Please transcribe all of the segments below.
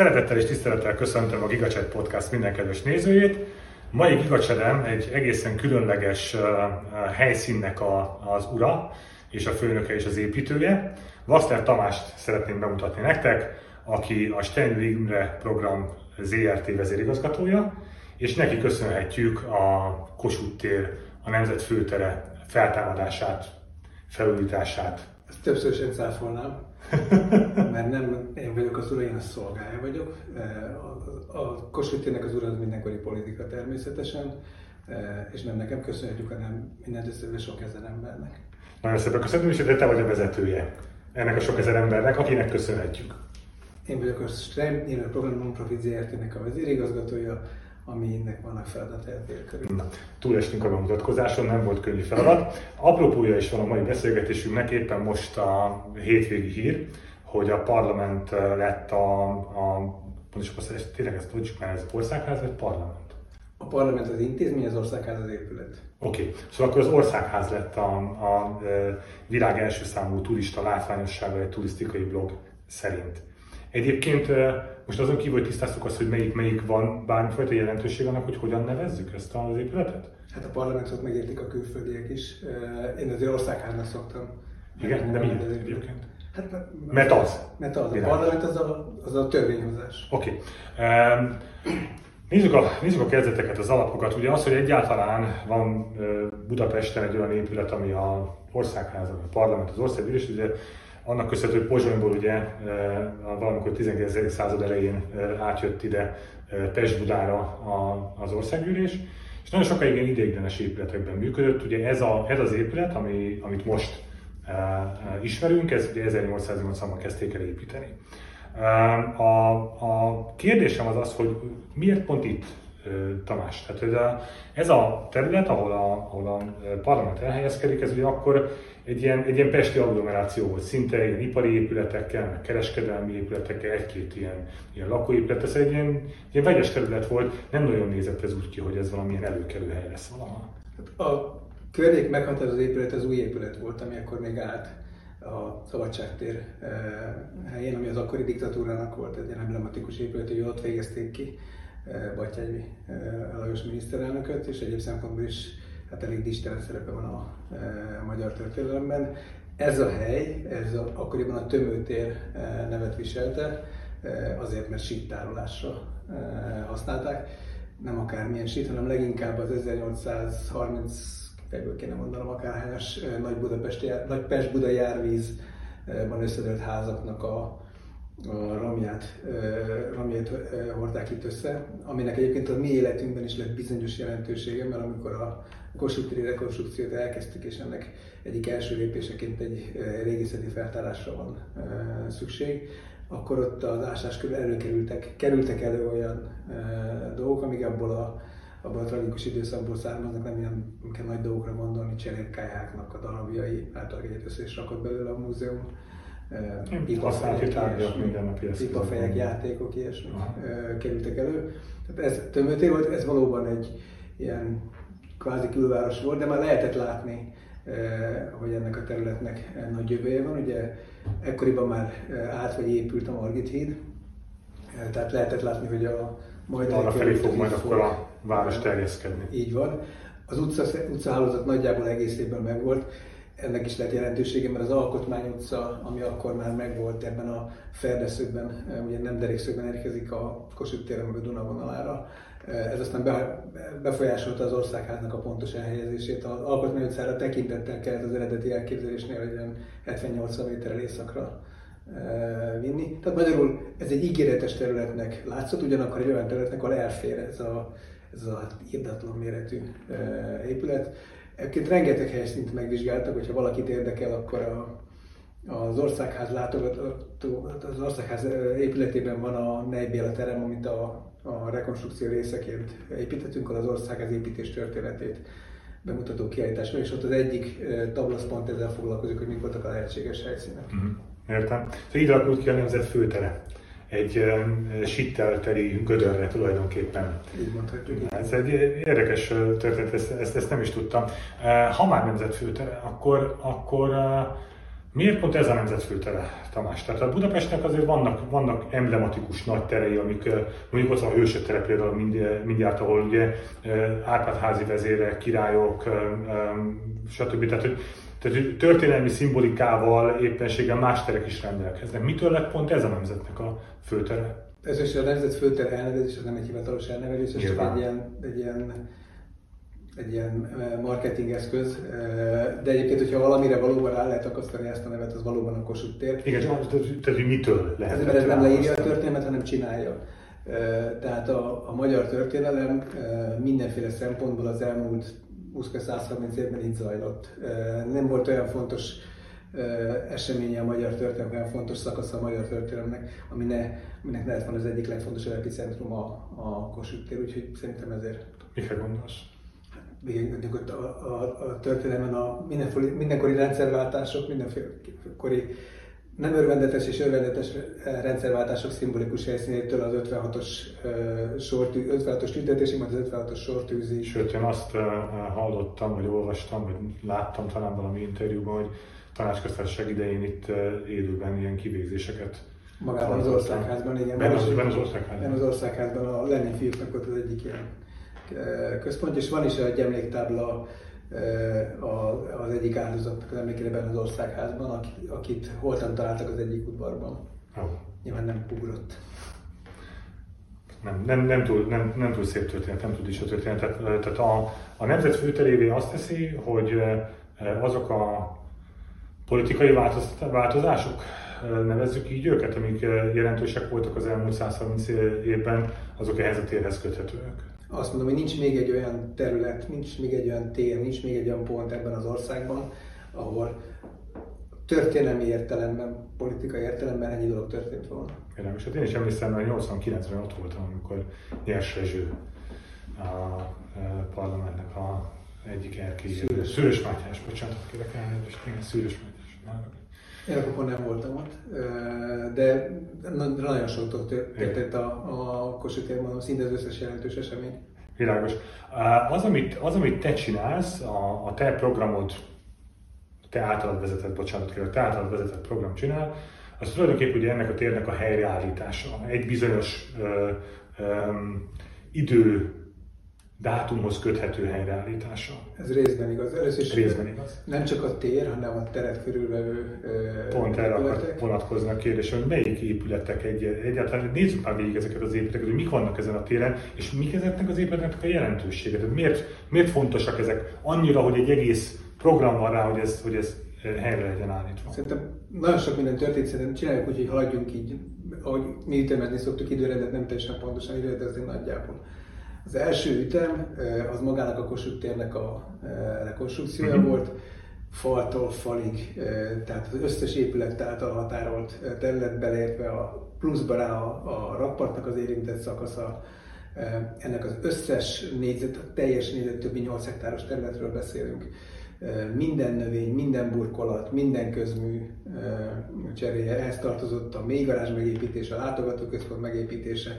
Szeretettel és tisztelettel köszöntöm a GigaChat Podcast minden kedves nézőjét. Mai GigaChatem egy egészen különleges helyszínnek a, az ura, és a főnöke és az építője. Vaszler Tamást szeretném bemutatni nektek, aki a Steinway Imre program ZRT vezérigazgatója, és neki köszönhetjük a Kossuth tér, a Nemzet főtere feltámadását, felújítását. Ezt többször sem cáfolnám, mert nem én vagyok az ura, én a szolgája vagyok. A, a Kossuth az ura az mindenkori politika természetesen, és nem nekem köszönhetjük, hanem minden össze sok ezer embernek. Nagyon szépen köszönöm, és te vagy a vezetője ennek a sok ezer embernek, akinek köszönhetjük. Én vagyok a Strem, én a Program Nonprofit ZRT-nek a vezérigazgatója, aminek vannak feladatai körül. Na, túlestünk a bemutatkozáson, nem volt könnyű feladat. Apropója is van a mai beszélgetésünknek, éppen most a hétvégi hír, hogy a parlament lett a, a pontosabban tényleg ezt tudjuk már, ez országház vagy parlament? A parlament az intézmény, az országház az épület. Oké, okay. szóval akkor az országház lett a, a, a világ első számú turista látványossága egy turisztikai blog szerint. Egyébként most azon kívül, hogy tisztáztuk azt, hogy melyik, melyik van bármifajta jelentőség annak, hogy hogyan nevezzük ezt az épületet? Hát a parlamentot megértik a külföldiek is. Én az országháznak szoktam. Igen, de miért egyébként? Hát, mert, mert az. Mert az. A parlament az a, az a törvényhozás. Oké. Okay. Um, Nézzük a, nézzük a kezdeteket, az alapokat. Ugye az, hogy egyáltalán van Budapesten egy olyan épület, ami a országház, a parlament, az országgyűlés, ugye annak köszönhető, hogy Pozsonyból ugye valamikor 19. század elején átjött ide Pest-Budára az országgyűlés, és nagyon sokáig ilyen ideiglenes épületekben működött. Ugye ez, a, ez az épület, ami, amit most ismerünk, ez ugye 1880-ban kezdték el építeni. A, a kérdésem az az, hogy miért pont itt, Tamás? Tehát ez a, ez a terület, ahol a, ahol a parlament elhelyezkedik, ez ugye akkor egy ilyen, egy ilyen pesti agglomeráció volt, szinte ilyen ipari épületekkel, meg kereskedelmi épületekkel, egy-két ilyen, ilyen lakóépület, ez egy ilyen, ilyen vegyes terület volt, nem nagyon nézett ez úgy ki, hogy ez valamilyen előkelő hely lesz valahol. Hát a környék meghatározó épület az új épület volt, ami akkor még állt a Szabadságtér helyén, ami az akkori diktatúrának volt egy ilyen emblematikus épület, hogy ott végezték ki eh, Batyágyi eh, Lajos miniszterelnököt, és egyéb szempontból is hát elég distelen szerepe van a, a magyar történelemben. Ez a hely, ez a, akkoriban a Tömőtér nevet viselte, azért, mert síttárolásra használták. Nem akármilyen sít, hanem leginkább az 1830 ebből kéne mondanom akárhányas nagy, Budapesti, nagy Pest-Buda járvízban összedőlt házaknak a, a ramját, ramját hordták itt össze, aminek egyébként a mi életünkben is lett bizonyos jelentősége, mert amikor a Kossuth rekonstrukciót elkezdtük, és ennek egyik első lépéseként egy régészeti feltárásra van szükség, akkor ott az ásás körül előkerültek, kerültek elő olyan dolgok, amik abból a abban a tragikus időszakból származnak, nem ilyen kell nagy dolgokra gondolni, cserépkályáknak a darabjai, általában egyet össze is rakott belőle a múzeum. Pipafejek, játékok, ilyesmik kerültek elő. Tehát ez tömötér volt, ez valóban egy ilyen kvázi külváros volt, de már lehetett látni, hogy ennek a területnek nagy jövője van. Ugye ekkoriban már át vagy épült a Margit híd, tehát lehetett látni, hogy a majd arra felé fog majd akkor a város terjeszkedni. Így van. Az utca, utcahálózat nagyjából egész évben megvolt. Ennek is lett jelentősége, mert az Alkotmány utca, ami akkor már megvolt ebben a ferdeszögben, ugye nem derékszögben érkezik a Kossuth téren a Duna vonalára, ez aztán befolyásolta az országháznak a pontos elhelyezését. Az Alkotmány utcára tekintettel kellett az eredeti elképzelésnél, hogy 70-80 méterrel északra vinni. Tehát magyarul ez egy ígéretes területnek látszott, ugyanakkor egy olyan területnek, ahol elfér ez a, ez a irdatlan méretű épület. Egyébként rengeteg helyszínt megvizsgáltak, hogyha valakit érdekel, akkor a, az országház látogató, az országház épületében van a Nejbéla terem, amit a, a rekonstrukció részeként építettünk, az országház építés történetét bemutató kiállításra, és ott az egyik tablaszpont ezzel foglalkozik, hogy mik voltak a lehetséges helyszínek. Uh-huh. Értem? Szóval így alakult ki a nemzet főtere. Egy uh, sittelteli gödörre tulajdonképpen. Így mondhatjuk. Ez egy érdekes történet, ezt, ezt, ezt nem is tudtam. Ha már nemzet főtere, akkor, akkor Miért pont ez a nemzetfőtere, Tamás? Tehát a Budapestnek azért vannak, vannak emblematikus nagy terei, amik mondjuk ott van a hősök tere például mind, mindjárt, ahol ugye Árpád házi vezérek, királyok, stb. Tehát, hogy, tehát, történelmi szimbolikával éppenséggel más terek is rendelkeznek. Mitől lett pont ez a nemzetnek a főtere? Ez is a nemzet főtere elnevezés, ez nem egy hivatalos elnevezés, ez csak egy ilyen, egy ilyen egy ilyen marketing eszköz, de egyébként, hogyha valamire valóban rá lehet akasztani ezt a nevet, az valóban a Kossuth tér. Igen, tehát hogy mitől lehet? Ez, mert ez nem leírja a történelmet, hanem csinálja. Tehát a, a magyar történelem mindenféle szempontból az elmúlt 20-130 évben így zajlott. Nem volt olyan fontos eseménye a magyar történelem, olyan fontos szakasz a magyar történelemnek, aminek, aminek lehet van az egyik legfontosabb epicentrum a, a Kossuth tér, úgyhogy szerintem ezért. Mikre gondolsz? a, a, a történelmen a mindenkori rendszerváltások, mindenkori nem örvendetes és örvendetes rendszerváltások szimbolikus helyszínétől az 56-os sortű, 56-os tüntetésig, majd az 56-os sortűzés. Sőt, én azt hallottam, vagy olvastam, vagy láttam talán valami interjúban, hogy tanácsköztársaság idején itt élőben ilyen kivégzéseket Magában az országházban, igen. Ben az, ben az országházban. Ben az országházban a Lenin fiúknak volt az egyik ilyen központ, és van is egy emléktábla az egyik áldozatnak az emlékében az országházban, akit holtan találtak az egyik udvarban. Oh. Nyilván nem ugrott. Nem, nem, nem, túl, nem, nem túl szép történet, nem túl is a történet. Tehát, tehát a, a nemzet főterévé azt teszi, hogy azok a politikai változások, nevezzük így őket, amik jelentősek voltak az elmúlt 130 évben, azok ehhez a térhez köthetőek azt mondom, hogy nincs még egy olyan terület, nincs még egy olyan tér, nincs még egy olyan pont ebben az országban, ahol történelmi értelemben, politikai értelemben ennyi dolog történt volna. és hát én is emlékszem, hogy 89-ben ott voltam, amikor Nyers Rezső a parlamentnek a egyik erkély. Szűrös. Szűrös Mátyás, bocsánat, kérek elnézést, igen, Szűrös Mátyás. Én akkor nem voltam ott, de nagyon sok történt a, a Kossuth mondom, szinte az összes jelentős esemény. Világos. Az, amit, az, amit te csinálsz, a, a te programod, te általad vezetett, bocsánat, kérlek, te általad vezetett program csinál, az tulajdonképpen ugye ennek a térnek a helyreállítása. Egy bizonyos ö, ö, idő dátumhoz köthető helyreállítása. Ez részben igaz. Először is részben igaz. Nem csak a tér, hanem a teret körülvevő Pont erre akar vonatkozni a kérdés, hogy melyik épületek egy, egyáltalán nézzük már végig ezeket az épületeket, hogy mik vannak ezen a téren, és mik ezeknek az épületeknek a jelentősége. Tehát miért, miért fontosak ezek annyira, hogy egy egész program van rá, hogy ez, hogy ez helyre legyen állítva. Szerintem nagyon sok minden történt, szerintem csináljuk úgy, hogy haladjunk így, ahogy mi ütemezni szoktuk időrendet, nem teljesen pontosan időrendezni nagyjából. Az első ütem az magának a Kossuth térnek a rekonstrukciója uh-huh. volt, faltól falig, tehát az összes épület által határolt terület beleértve a pluszba rá a, a rakpartnak az érintett szakasza, ennek az összes négyzet, a teljes négyzet többi 8 hektáros területről beszélünk. Minden növény, minden burkolat, minden közmű cseréje, ehhez tartozott a mélygarázs megépítése, a látogatóközpont megépítése,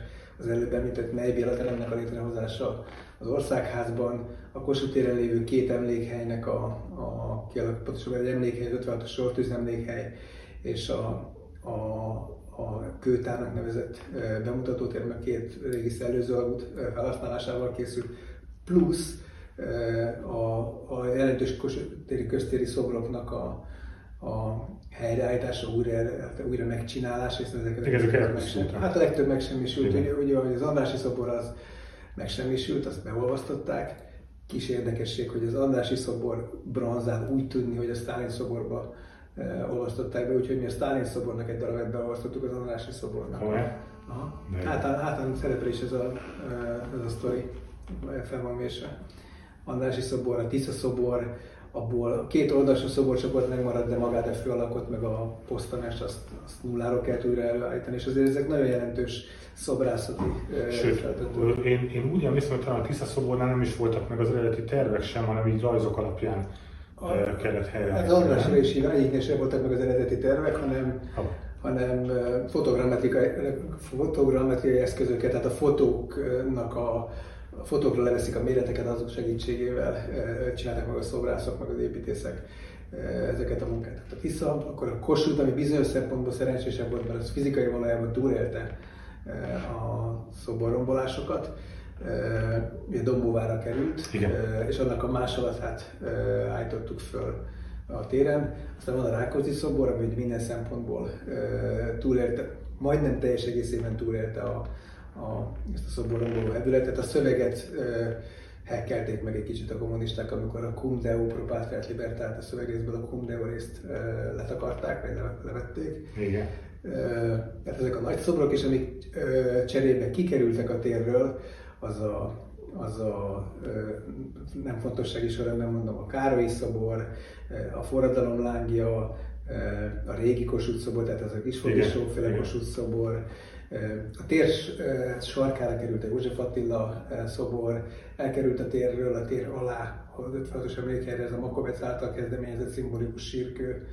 az előbb említett melybieletelemnek a létrehozása az országházban, a Kossuth téren lévő két emlékhelynek a, a pontosan egy emlékhely, 56-os sortűz emlékhely, és a, a, a kőtárnak nevezett bemutatótér, mert két régi szellőzőalút felhasználásával készült, plusz a, a jelentős téri köztéri szobroknak a, a helyreállítása, újra, újra megcsinálása, hiszen ezeket ezek meg sem, Hát a legtöbb megsemmisült, ugye, ugye az Andrási szobor az megsemmisült, azt beolvasztották. Kis érdekesség, hogy az Andrási szobor bronzán úgy tudni, hogy a Sztálin szoborba e, olvasztották be, úgyhogy mi a Sztálin szobornak egy darabet beolvasztottuk az Andrási szobornak. Aha. Hát, hát szerepel is ez a, e, ez a sztori, fel van vésve. Andrási szobor, a Tisza szobor, abból a két oldalsó szoborcsoport megmaradt, de magát a főalakot, meg a posztanást, azt, azt nulláról kell újra előállítani, és azért ezek nagyon jelentős szobrászati Sőt, én, én úgy emlékszem, hogy talán a Tisza szobornál nem is voltak meg az eredeti tervek sem, hanem így rajzok alapján a, kellett helyreállítani. Az András és egyiknél sem voltak meg az eredeti tervek, hanem, ha. hanem fotogrammetrikai, fotogrammetrikai eszközöket, tehát a fotóknak a a fotókra leveszik a méreteket, azok segítségével csináltak meg a szobrászok, meg az építészek ezeket a munkákat. Tehát vissza, akkor a Kossuth, ami bizonyos szempontból szerencsésebb volt, mert az fizikai valójában túlélte a szoborrombolásokat, ugye Dombóvára került, Igen. és annak a másolatát állítottuk föl a téren. Aztán van a Rákóczi szobor, ami minden szempontból túlélte, majdnem teljes egészében túlélte a, a, ezt a szoborromboló hevületet. A szöveget hekkelték meg egy kicsit a kommunisták, amikor a Cum Deo Propatria Libertát, a szövegrészből a Cum Deo részt letakarták, vagy levették. Igen. Tehát ezek a nagy szobrok, és amik cserébe kikerültek a térről, az a, az a nem fontossági sorrendben mondom, a Károly szobor, a forradalom lángja, a régi Kossuth szobor, tehát az a Kisfogisóféle Kossuth szobor, a tér sarkára került a József Attila szobor, elkerült a térről a tér alá, a 56-os emlékhelyre ez a Makovec által kezdeményezett szimbolikus sírkő,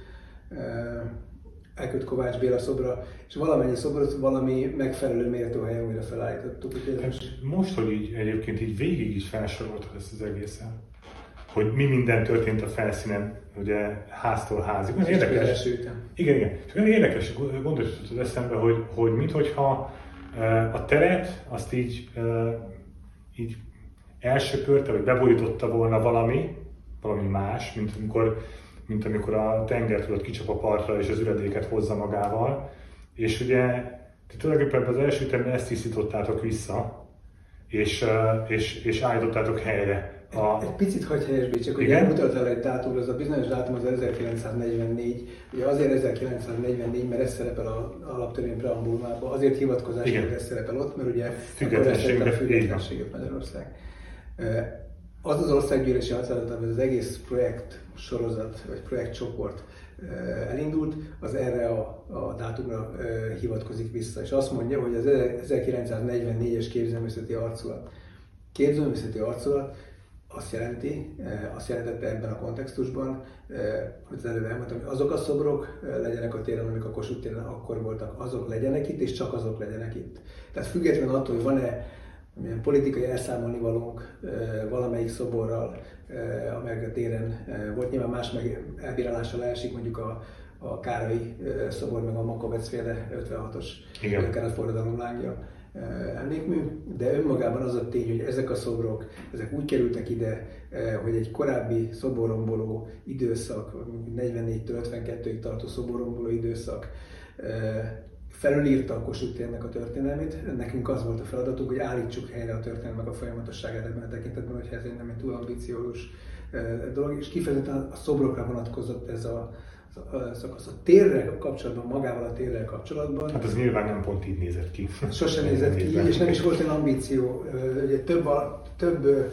elköt Kovács Béla szobra, és valamennyi szobrot valami megfelelő méltó helyen újra felállítottuk. most... most, hogy így egyébként így végig is felsoroltad ezt az egészen, hogy mi minden történt a felszínen, ugye háztól házig. Ez érdekes. Igen, igen. És olyan érdekes gondosított eszembe, hogy, hogy minthogyha a teret azt így, így elsöpörte, vagy beborította volna valami, valami más, mint amikor mint amikor a tenger tudod kicsap a partra és az üredéket hozza magával. És ugye ti tulajdonképpen az első ütemben ezt tisztítottátok vissza, és, és, és állítottátok helyre. A... Egy picit hagy helyesbítsek, hogy elmutattál egy dátum, az a bizonyos dátum az 1944. Ugye azért 1944, mert ez szerepel a alaptörvény preambulumában, azért hivatkozás, hogy ez szerepel ott, mert ugye függetlenséget, függetlenséget Magyarország. Az az országgyűlési határozott, hogy az egész projekt sorozat, vagy projektcsoport elindult, az erre a, a dátumra hivatkozik vissza, és azt mondja, hogy az 1944-es képzőművészeti arculat. Képzőművészeti arculat azt jelenti, azt jelentette ebben a kontextusban, hogy az előbb elmondtam, hogy azok a szobrok legyenek a téren, amik a Kossuth téren akkor voltak, azok legyenek itt, és csak azok legyenek itt. Tehát függetlenül attól, hogy van-e milyen politikai elszámolni valónk valamelyik szoborral, amely a téren volt. Nyilván más meg elbírálásra leesik mondjuk a, a Károly szobor, meg a Makovec féle 56-os keretforradalom lángja emlékmű, de önmagában az a tény, hogy ezek a szobrok, ezek úgy kerültek ide, hogy egy korábbi szoboromboló időszak, 44-től 52-ig tartó szoboromboló időszak felülírta a Kossuth a történelmét. Nekünk az volt a feladatunk, hogy állítsuk helyre a történelmek a folyamatosságát ebben a tekintetben, hogyha ez nem egy túl ambiciózus dolog, és kifejezetten a szobrokra vonatkozott ez a, szakasz. A térrel kapcsolatban, magával a térrel kapcsolatban. Hát az nyilván nem pont így nézett ki. Sosem nézett ki, és nem is volt egy ambíció. Ugye több, a, több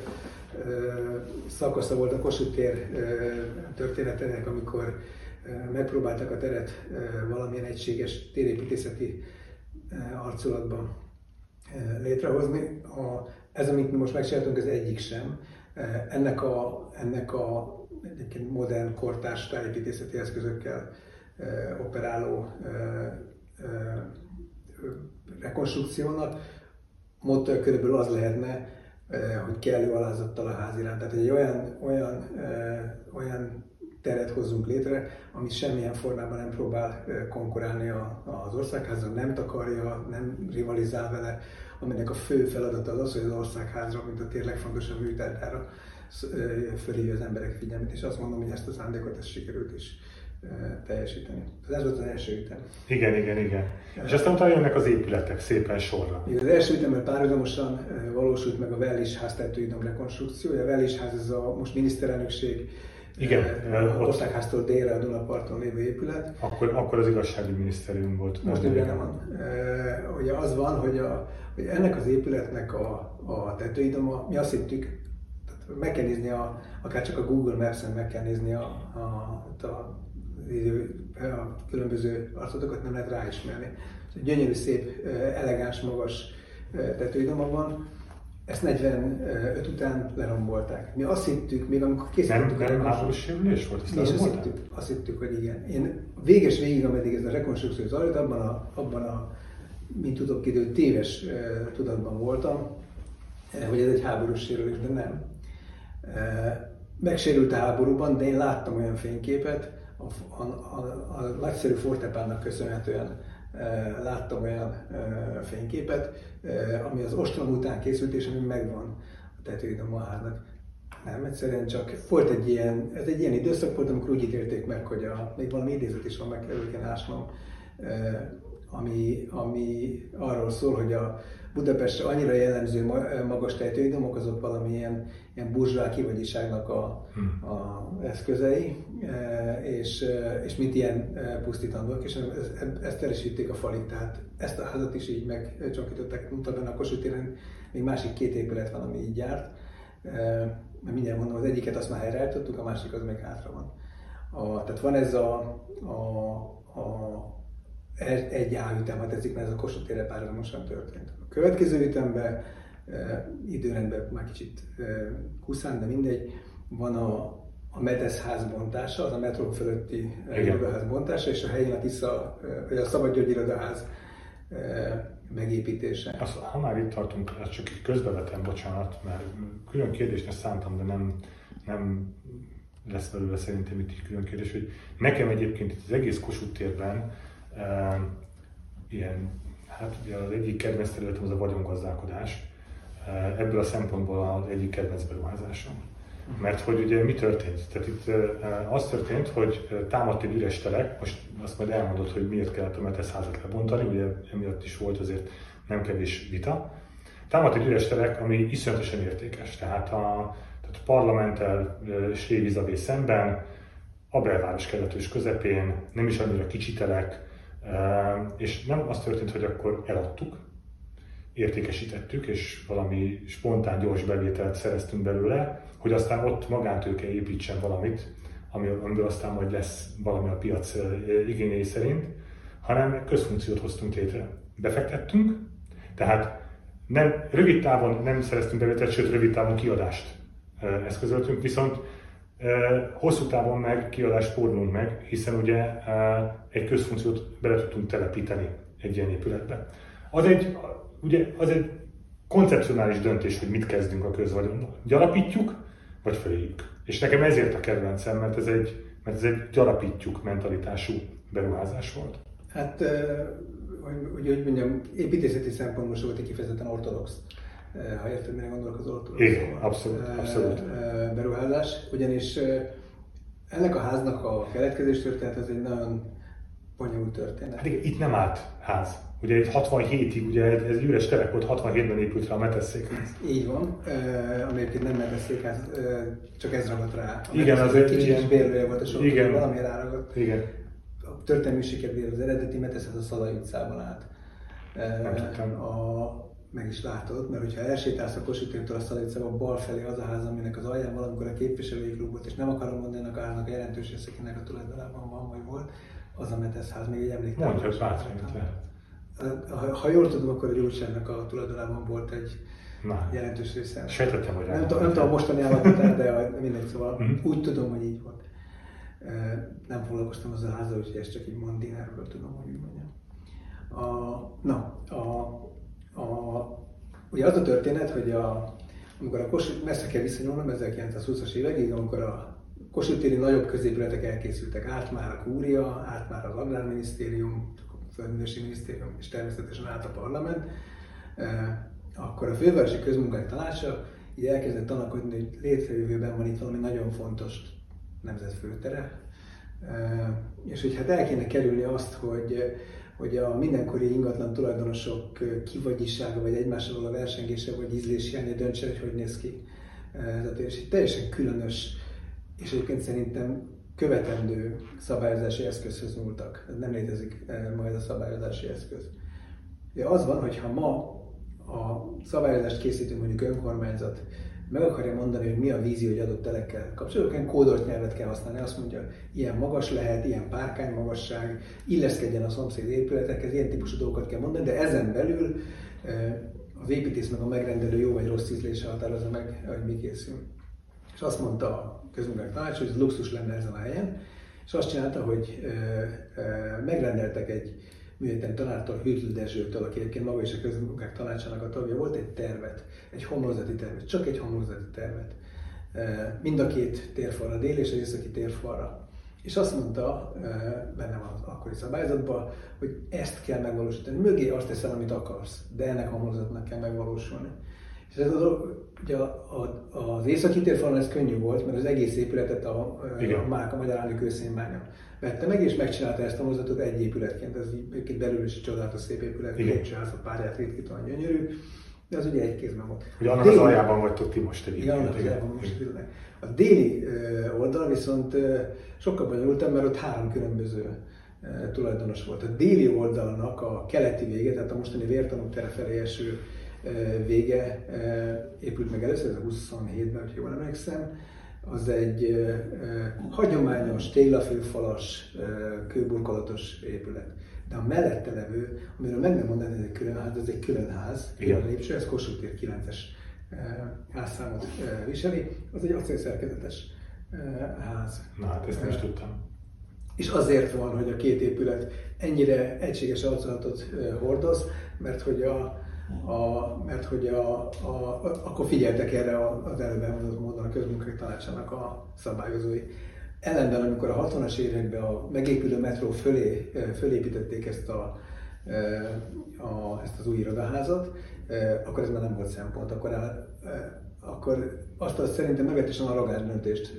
szakasza volt a Kossuth tér történetének, amikor megpróbáltak a teret valamilyen egységes térépítészeti arculatban létrehozni. A, ez, amit mi most megcsináltunk, ez egyik sem. Ennek a, ennek a egyébként modern, kortárs tájépítészeti eszközökkel operáló rekonstrukciónak motto körülbelül az lehetne, hogy kellő alázattal a ház iránt. Tehát egy olyan, olyan, olyan teret hozzunk létre, ami semmilyen formában nem próbál konkurálni az országházzal, nem takarja, nem rivalizál vele, aminek a fő feladata az az, hogy az országházra, mint a tényleg legfontosabb műtárgyára fölhívja az emberek figyelmét, és azt mondom, hogy ezt a szándékot ezt sikerült is teljesíteni. Ez volt az első ütem. Igen, igen, igen. És aztán utána jönnek az épületek szépen sorra. Igen, az első ütemben párhuzamosan valósult meg a Vellis ház tetőidom rekonstrukciója. A Vellis ház ez a most miniszterelnökség igen, a országháztól délre a Dunaparton lévő épület. Akkor, akkor az igazságügyi minisztérium volt. Most ugye nem van. Ugye az van, hogy, a, hogy ennek az épületnek a, a tetőidoma, mi azt hittük, meg kell nézni, a, akár csak a Google Maps-en meg kell nézni a, a, a, a, a különböző arcotokat, nem lehet ráismerni. Gyönyörű, szép, elegáns, magas tetőidoma van ezt 45 után lerombolták. Mi azt hittük, még amikor készítettük nem, a rekonstrukciót. Volt? Azt, azt, hittük, azt hittük, hogy igen. Én véges végig, ameddig ez a rekonstrukció zajlott, abban a, abban a mint tudok idő, téves uh, tudatban voltam, uh, hogy ez egy háborús sérülés, de nem. Megsérült a háborúban, de én láttam olyan fényképet, a, a, a, a nagyszerű fortepánnak köszönhetően e, láttam olyan e, fényképet, e, ami az ostrom után készült, és ami megvan a tetőidom a háznak. Nem, egyszerűen csak volt egy ilyen, ez egy ilyen időszak volt, amikor úgy ítélték meg, hogy a, még valami idézet is van, meg kell ásnom, ami, ami arról szól, hogy a Budapestre annyira jellemző magas tejtőidomok, azok valamilyen ilyen burzsvá kivagyiságnak a, hmm. a eszközei, és, és mint ilyen pusztítandók, és ezt erősítették a falit, tehát ezt a házat is így megcsakították, mondta benne a Kossuth téren, még másik két épület van, ami így járt, mert mindjárt mondom, az egyiket azt már helyreállítottuk, a másik az még hátra van. A, tehát van ez a, a, a egy állütem, tetszik, mert ez a Kossuth térre párhuzamosan történt. A következő ütemben, időrendben már kicsit kuszán, de mindegy, van a, a Metesz ház bontása, az a metró fölötti irodaház bontása, és a helyén a Tisza, vagy a Szabad György irodaház megépítése. Azt, ha már itt tartunk, ezt csak így közbevetem, bocsánat, mert külön kérdésnek szántam, de nem, nem lesz belőle szerintem itt egy külön kérdés, hogy nekem egyébként itt az egész Kossuth térben ilyen, hát ugye az egyik kedvenc területem az a vagyongazdálkodás, ebből a szempontból az egyik kedvenc beruházásom. Mert hogy ugye mi történt? Tehát itt e, az történt, hogy támadt egy üres telek, most azt majd elmondod, hogy miért kellett a Metesz házat lebontani, ugye emiatt is volt azért nem kevés vita. Támadt egy üres telek, ami iszonyatosan értékes. Tehát a, tehát a parlamenttel Slévizabé szemben, a belváros keletős közepén, nem is annyira kicsi telek, és nem az történt, hogy akkor eladtuk, értékesítettük, és valami spontán, gyors bevételt szereztünk belőle, hogy aztán ott magántőke építsen valamit, amiből aztán majd lesz valami a piac igényei szerint, hanem közfunkciót hoztunk létre. Befektettünk, tehát nem, rövid távon nem szereztünk bevételt, sőt rövid távon kiadást eszközöltünk, viszont hosszú távon meg kiadást fordulunk meg, hiszen ugye egy közfunkciót bele tudtunk telepíteni egy ilyen épületbe. Az egy, ugye, az egy koncepcionális döntés, hogy mit kezdünk a közvagyonnal. Gyarapítjuk, vagy feléjük. És nekem ezért a kedvencem, mert ez egy, mert ez egy gyarapítjuk mentalitású beruházás volt. Hát, hogy, hogy mondjam, építészeti szempontból volt egy kifejezetten ortodox ha érted, mire gondolok az ortodox. Igen, abszolút, abszolút. Beruházás, ugyanis ennek a háznak a keletkezés történet az egy nagyon bonyolult történet. Hát igen, itt nem állt ház. Ugye egy 67-ig, ugye ez üres terek volt, 67-ben épült rá a metesszékház. Így van, uh, egyébként nem metesszékház, uh, csak ez ragadt rá. A igen, az egy kicsi kis bérlője volt a sok, igen. valami ráragadt. Igen. A történelmi sikervér az eredeti meteszhez a Szalai utcában állt. Uh, a, meg is látod, mert hogyha elsétálsz a Kossuth a Szalai utcában bal felé az a ház, aminek az alján valamikor a képviselői klub volt, és nem akarom mondani ennek a háznak a jelentős részekének a tulajdonában van, vagy volt, az a meteszház, még egy emléktábor. Mondja, hogy bátran ha, ha jól tudom, akkor a gyógyságnak a tulajdonában volt egy Na. jelentős része. Sejtettem, hogy nem, nem tudom a mostani állapotát, de mindegy, szóval mm-hmm. úgy tudom, hogy így volt. Nem foglalkoztam azzal a házzal, úgyhogy ezt csak így Mondinerről tudom, hogy úgy mondjam. A, na, a, a, ugye az a történet, hogy a, amikor a Kossuth, messze kell visszanyúlnom, 1920-as évekig, amikor a Kossuth nagyobb középületek elkészültek, át már a kúria, át már az agrárminisztérium, Földművelési Minisztérium és természetesen át a parlament, akkor a Fővárosi Közmunkák Tanácsa így elkezdett tanakodni, hogy létrejövőben van itt valami nagyon fontos nemzetfőtere, és hogy hát el kéne kerülni azt, hogy, hogy a mindenkori ingatlan tulajdonosok kivagyisága, vagy egymással a versengése, vagy ízlés hiánya döntse, hogy hogy néz ki. Tehát és egy teljesen különös, és egyébként szerintem követendő szabályozási eszközhöz nyúltak. Nem létezik majd a szabályozási eszköz. De az van, hogy ha ma a szabályozást készítünk mondjuk önkormányzat, meg akarja mondani, hogy mi a vízió egy adott telekkel kapcsolatban, kódolt nyelvet kell használni. Azt mondja, ilyen magas lehet, ilyen párkány magasság, illeszkedjen a szomszéd épületekhez, ilyen típusú dolgokat kell mondani, de ezen belül az építész meg a megrendelő jó vagy rossz ízlése határozza meg, hogy mi készül. És azt mondta a közmunkák tanács, hogy ez luxus lenne ezen a helyen, és azt csinálta, hogy megrendeltek egy műegyetem tanártól, Hűtl Dezsőtől, aki egyébként maga is a közmunkák tanácsának a tagja volt, egy tervet, egy homlokzati tervet, csak egy homlokzati tervet. mind a két térfalra, a déli és az északi térfalra. És azt mondta benne van az akkori szabályzatban, hogy ezt kell megvalósítani. Mögé azt teszel, amit akarsz, de ennek a homlokzatnak kell megvalósulni. És ez az, ugye az északi térfalon ez könnyű volt, mert az egész épületet a, a MÁK, a Magyar Állami Közszínmánya vette meg, és megcsinálta ezt a mozdulatot egy épületként. Ez egy belül is csodálatos szép épület, lépcsőházat, párját ritkítóan gyönyörű, de az ugye egy kézben volt. Ugye annak déli, az aljában vagytok ti most egyébként. Igen, annak az aljában most tényleg. A déli oldal viszont sokkal bonyolultabb, mert ott három különböző tulajdonos volt. A déli oldalnak a keleti vége, tehát a mostani vértanúk tere felé eső vége épült meg először, ez a 27-ben, ha jól emlékszem, az egy hagyományos, télafőfalas, kőburkolatos épület. De a mellette levő, amiről meg nem mondani, hogy egy külön ház, ez egy külön ház, külön lépcső, ez Kossuth tér 9-es házszámot viseli, az egy acélszerkezetes ház. Na hát ezt nem is tudtam. És azért van, hogy a két épület ennyire egységes arculatot hordoz, mert hogy a, a, mert hogy a, a, akkor figyeltek erre az előbb elmondott módon a közmunkai tanácsának a szabályozói. Ellenben, amikor a 60-as években a megépülő metró fölé, fölépítették ezt, a, a, ezt az új irodaházat, akkor ez már nem volt szempont. Akkor, el, akkor azt az szerintem meglehetősen arrogáns döntést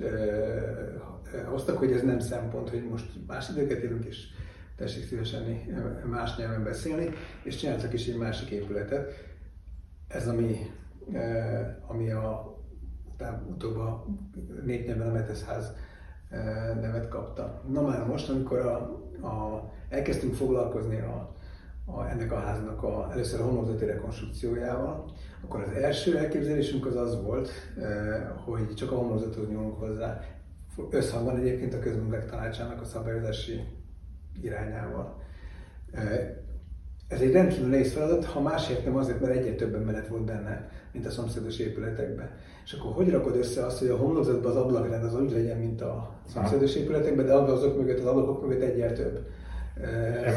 hoztak, hogy ez nem szempont, hogy most más időket élünk, és tessék szívesen más nyelven beszélni, és csináltak is egy másik épületet. Ez, ami, ami a utóbb a népnyelven a Meteszház nevet kapta. Na már most, amikor a, a, elkezdtünk foglalkozni a, a, ennek a háznak a, először a homlokzati rekonstrukciójával, akkor az első elképzelésünk az az volt, hogy csak a homlokzathoz nyúlunk hozzá. Összhangban egyébként a közmunkák tanácsának a szabályozási irányával. Ez egy rendkívül nehéz feladat, ha másért nem azért, mert egyre több ember volt benne, mint a szomszédos épületekben. És akkor hogy rakod össze azt, hogy a homlokzatban az ablakrend az úgy legyen, mint a szomszédos épületekben, de azok mögött, az ablakok mögött egyre több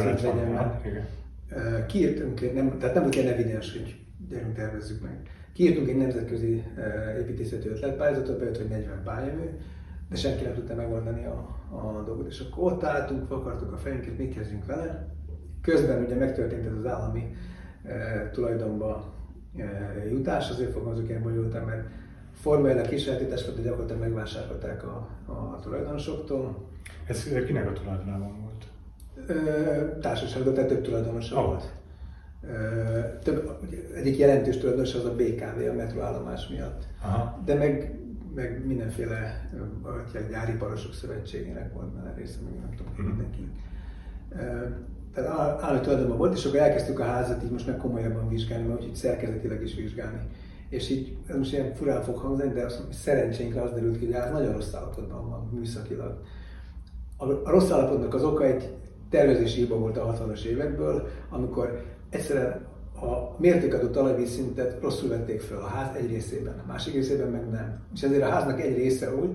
szint legyen meg. Kiírtunk, nem, tehát nem volt evidens, hogy gyerünk tervezzük meg. Kiírtunk egy nemzetközi építészeti ötletpályázatot, bejött, hogy 40 pályamű, de senki nem tudta megoldani a, a dolgot. És akkor ott álltunk, vakartuk a fejünket, mit kezdjünk vele. Közben ugye megtörtént ez az állami e, tulajdonba e, jutás, azért fogalmazok ilyen bonyolultan, mert formailag kisajátítás volt, de gyakorlatilag megvásárolták a, a tulajdonosoktól. Ez kinek a tulajdonában volt? Társaságban, tehát több tulajdonosa oh. volt. Több, egyik jelentős tulajdonos az a BKV, a metroállomás miatt. Aha. De meg meg mindenféle gyári parosok szövetségének volt benne része, meg nem tudom, mm. mindenki. Tehát állami tulajdonban volt, és akkor elkezdtük a házat így most meg komolyabban vizsgálni, úgyhogy szerkezetileg is vizsgálni. És így, ez most ilyen furán fog hangzani, de azt, szerencsénkre az derült ki, hogy ez nagyon rossz állapotban van műszakilag. A, a rossz állapotnak az oka egy tervezési hiba volt a 60-as évekből, amikor egyszerűen a mértékadó talajvízszintet rosszul vették fel a ház egy részében, a másik részében meg nem. És ezért a háznak egy része úgy,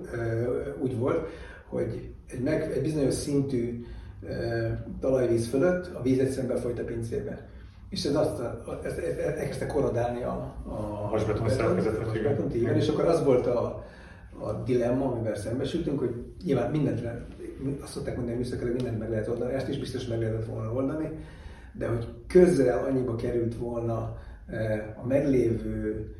úgy volt, hogy egy, meg, egy bizonyos szintű talajvíz fölött a víz egyszerűen befolyt a pincébe. És ez azt, ez, ez, elkezdte korodálni a, a hasbeton szerkezetet. Igen. igen. És akkor az volt a, a dilemma, amivel szembesültünk, hogy nyilván mindent, azt szokták mondani, hogy műszakra mindent meg lehet oldani, ezt is biztos meg lehetett volna oldani, de hogy közel annyiba került volna eh, a meglévő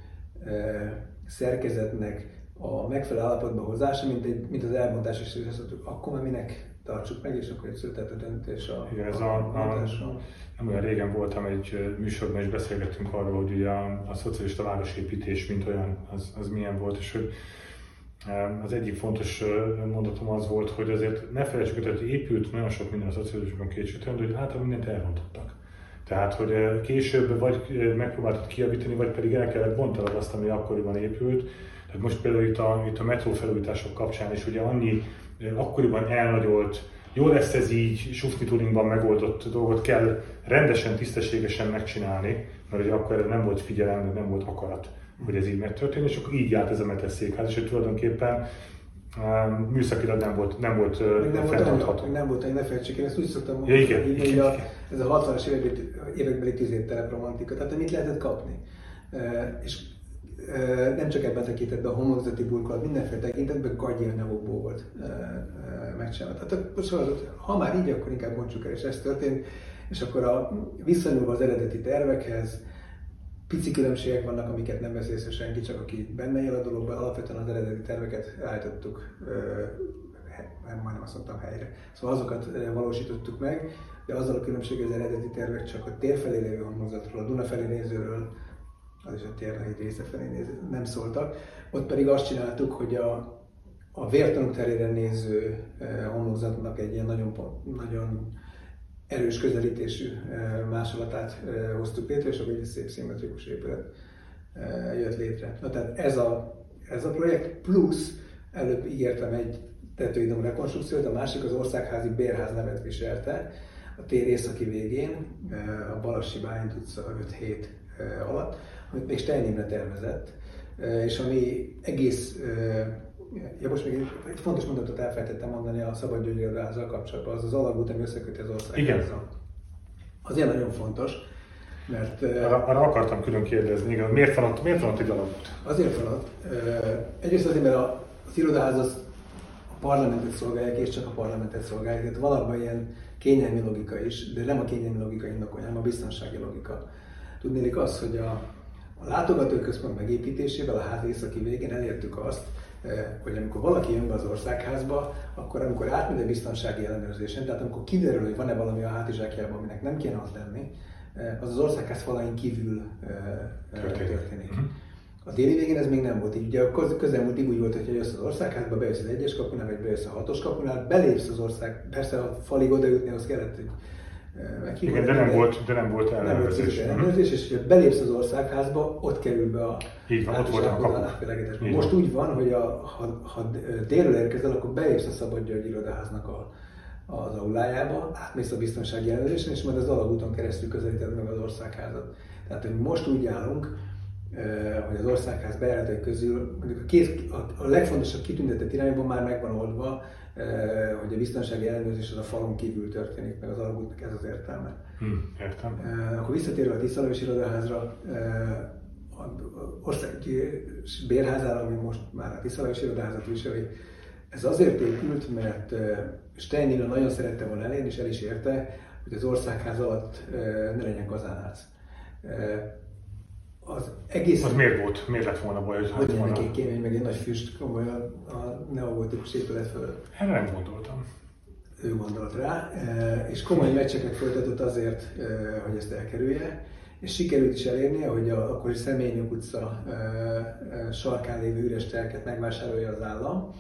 eh, szerkezetnek a megfelelő állapotba hozása, mint, egy, mint az elmondás, és azt mondtuk, akkor már minek tartsuk meg, és akkor egy született a döntés a, Igen, ez a, a, a, nem olyan régen voltam egy műsorban, és beszélgettünk arról, hogy ugye a, a szocialista városépítés, mint olyan, az, az milyen volt, és hogy az egyik fontos mondatom az volt, hogy azért ne felejtsük, hogy épült nagyon sok minden a szocializmusban kétségtelen, hogy általában mindent elrontottak. Tehát, hogy később vagy megpróbáltad kiavítani, vagy pedig el kellett bontanod azt, ami akkoriban épült. Tehát most például itt a, itt a metró felújítások kapcsán is ugye annyi akkoriban elnagyolt, jó lesz ez így, sufni tudingban megoldott dolgot kell rendesen, tisztességesen megcsinálni, mert ugye akkor nem volt figyelem, nem volt akarat hogy ez így megtörténjen, és akkor így járt ez a metes székház, és hogy tulajdonképpen um, műszakilag nem volt, nem volt uh, nem fenntartható. Volt, nem volt, ne felejtsék, én ezt úgy szoktam mondani, ja, igen, hogy igen, a, ez a 60-as évekbeli, évekbeli tüzértelep romantika, tehát mit lehetett kapni. Uh, és nem csak ebben tekintetben, a homlokzati burkolat, mindenféle tekintetben gagyi anyagokból volt megcsinálva. Tehát szóval, ha már így, akkor inkább mondjuk el, és ez történt. És akkor a, visszanyúlva az eredeti tervekhez, pici különbségek vannak, amiket nem vesz észre senki, csak aki benne él a dologban, alapvetően az eredeti terveket állítottuk, nem majdnem azt mondtam helyre. Szóval azokat valósítottuk meg, de azzal a különbség, hogy az eredeti tervek csak a tér felé lévő homlokzatról, a Duna felé nézőről, az is a térnek egy része felé néző, nem szóltak. Ott pedig azt csináltuk, hogy a, a vértanúk terére néző homlokzatnak egy ilyen nagyon, nagyon erős közelítésű másolatát hoztuk létre, és akkor egy szép szimmetrikus épület jött létre. Na, tehát ez a, ez a projekt, plusz előbb ígértem egy tetőidom rekonstrukciót, a másik az országházi bérház nevet viselte, a tér északi végén, a Balassi Bálint utca 5-7 alatt, amit még Stein tervezett, és ami egész Ja, most még egy fontos mondatot elfelejtettem mondani a Szabad Gyöngyörázzal kapcsolatban, az az alagút, ami összeköti az ország. Igen. Azért nagyon fontos, mert... Arra, arra akartam külön kérdezni, igen, miért van ott, miért van ott egy alagút? Azért van ott. Egyrészt azért, mert az irodaház az a parlamentet szolgálják, és csak a parlamentet szolgálják. Tehát valami ilyen kényelmi logika is, de nem a kényelmi logika indokolja, hanem a biztonsági logika. Tudnélik az, hogy a, a látogatóközpont megépítésével a ház északi végén elértük azt, hogy amikor valaki jön be az országházba, akkor amikor átmegy a biztonsági ellenőrzésen, tehát amikor kiderül, hogy van-e valami a hátizsákjában, aminek nem kéne az lenni, eh, az az országház falain kívül eh, történik. történik. Mhm. A déli végén ez még nem volt így. Ugye a közelmúltig úgy volt, hogy jössz az országházba, bejössz az egyes kapunál, vagy bejössz a hatos kapunál, belépsz az ország, persze a falig jutni, az kellett, hogy igen, de nem, volt, de nem volt ellenőrzés. Nem volt ellenőrzés, és ha belépsz az országházba, ott kerül be a Így van, ott volt a kapu. Most úgy van, hogy a, ha, ha délről érkezel, akkor belépsz a Szabad György irodaháznak a, az aulájába, átmész a biztonsági ellenőrzésen, és majd az alagúton keresztül közelíted meg az országházat. Tehát, hogy most úgy állunk, hogy az országház bejáratai közül mondjuk a, két, a, a legfontosabb kitüntetett irányban már megvan oldva, hogy a biztonsági ellenőrzés az a falon kívül történik, meg az alagútnak ez az értelme. Hmm, értem. Akkor visszatérve a Tiszalős irodaházra, az országi bérházára, ami most már a Tiszalős irodaházat viseli, ez azért épült, mert Stein nagyon szerette volna elérni, és el is érte, hogy az országház alatt ne legyen kazánház az egész... Az miért volt? Miért lett volna baj, hogy hát volna? Kémény, meg egy nagy füst komoly a, a neogotikus épület fölött. Erre nem gondoltam. Ő gondolt rá, e, és komoly meccseket folytatott azért, e, hogy ezt elkerülje, és sikerült is elérnie, hogy a akkori Személynyok utca e, sarkán lévő üres telket megvásárolja az állam,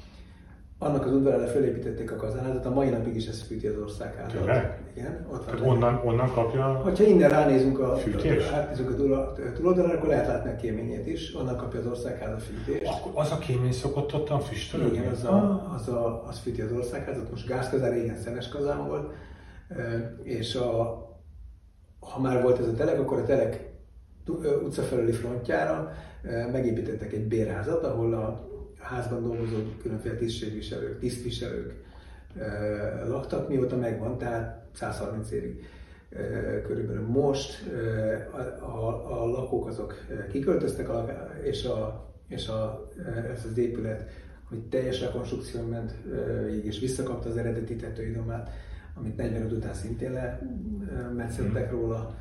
annak az udvarára felépítették a kazánházat, a mai napig is ez fűti az országházat. Tényleg? Igen, ott van. onnan, onnan kapja Ha innen ránézünk a, fűtés? átnézünk a túloldalra, akkor lehet látni a kéményét is, onnan kapja az országház a fűtést. Akkor az a kémény szokott ott a füstölődni? Igen, az, a, az, a, az fűti az országházat, most gázkazán, régen szenes kazán volt, és a, ha már volt ez a telek, akkor a telek utca felüli frontjára megépítettek egy bérházat, ahol a házban dolgozó különféle tisztségviselők, tisztviselők laktak, mióta megvan, tehát 130 évig körülbelül. Most a, a, a lakók azok kiköltöztek, és, a, és a, ez az épület, hogy teljes rekonstrukció ment végig, és visszakapta az eredeti tetőidomát, amit 45 után szintén lemetszettek mhm. róla,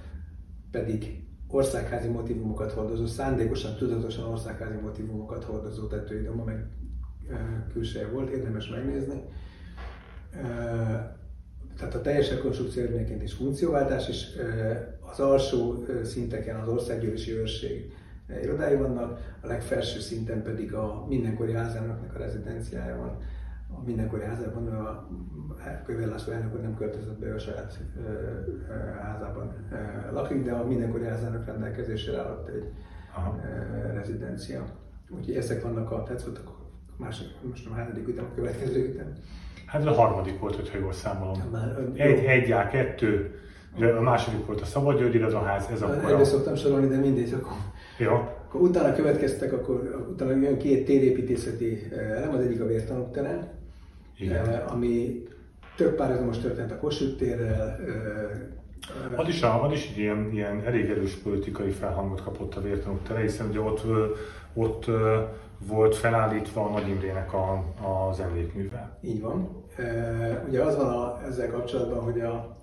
pedig országházi motivumokat hordozó, szándékosan, tudatosan országházi motivumokat hordozó tetőidoma, meg külseje volt, érdemes megnézni. Tehát a teljes rekonstrukció eredményeként is funkcióváltás, és az alsó szinteken az országgyűlési őrség irodái vannak, a legfelső szinten pedig a mindenkori házának a rezidenciája van a mindenkori házában a Kövér László elnök nem költözött be a saját házában lakik, de a mindenkori házának rendelkezésére állott egy Aha. rezidencia. Úgyhogy ezek vannak a tetszett, a másik, most a hányadik ütem, a következő ütem. Hát a harmadik volt, hogyha jól számolom. Már, egy, egy á, kettő, de a második volt a Szabad György irodalház, ez akkor Erről a... szoktam sorolni, de mindegy, akkor, jó. akkor utána következtek, akkor utána jön két térépítészeti elem, az egyik a vértanúktelen, igen. ami több párhuzamos történt a Kossuth térrel, Az is, az is ilyen, ilyen elég erős politikai felhangot kapott a vértanúk tere, hiszen ugye ott, ott volt felállítva a Nagy Imrének a, az emlékműve. Így van. Ugye az van a, ezzel kapcsolatban, hogy a,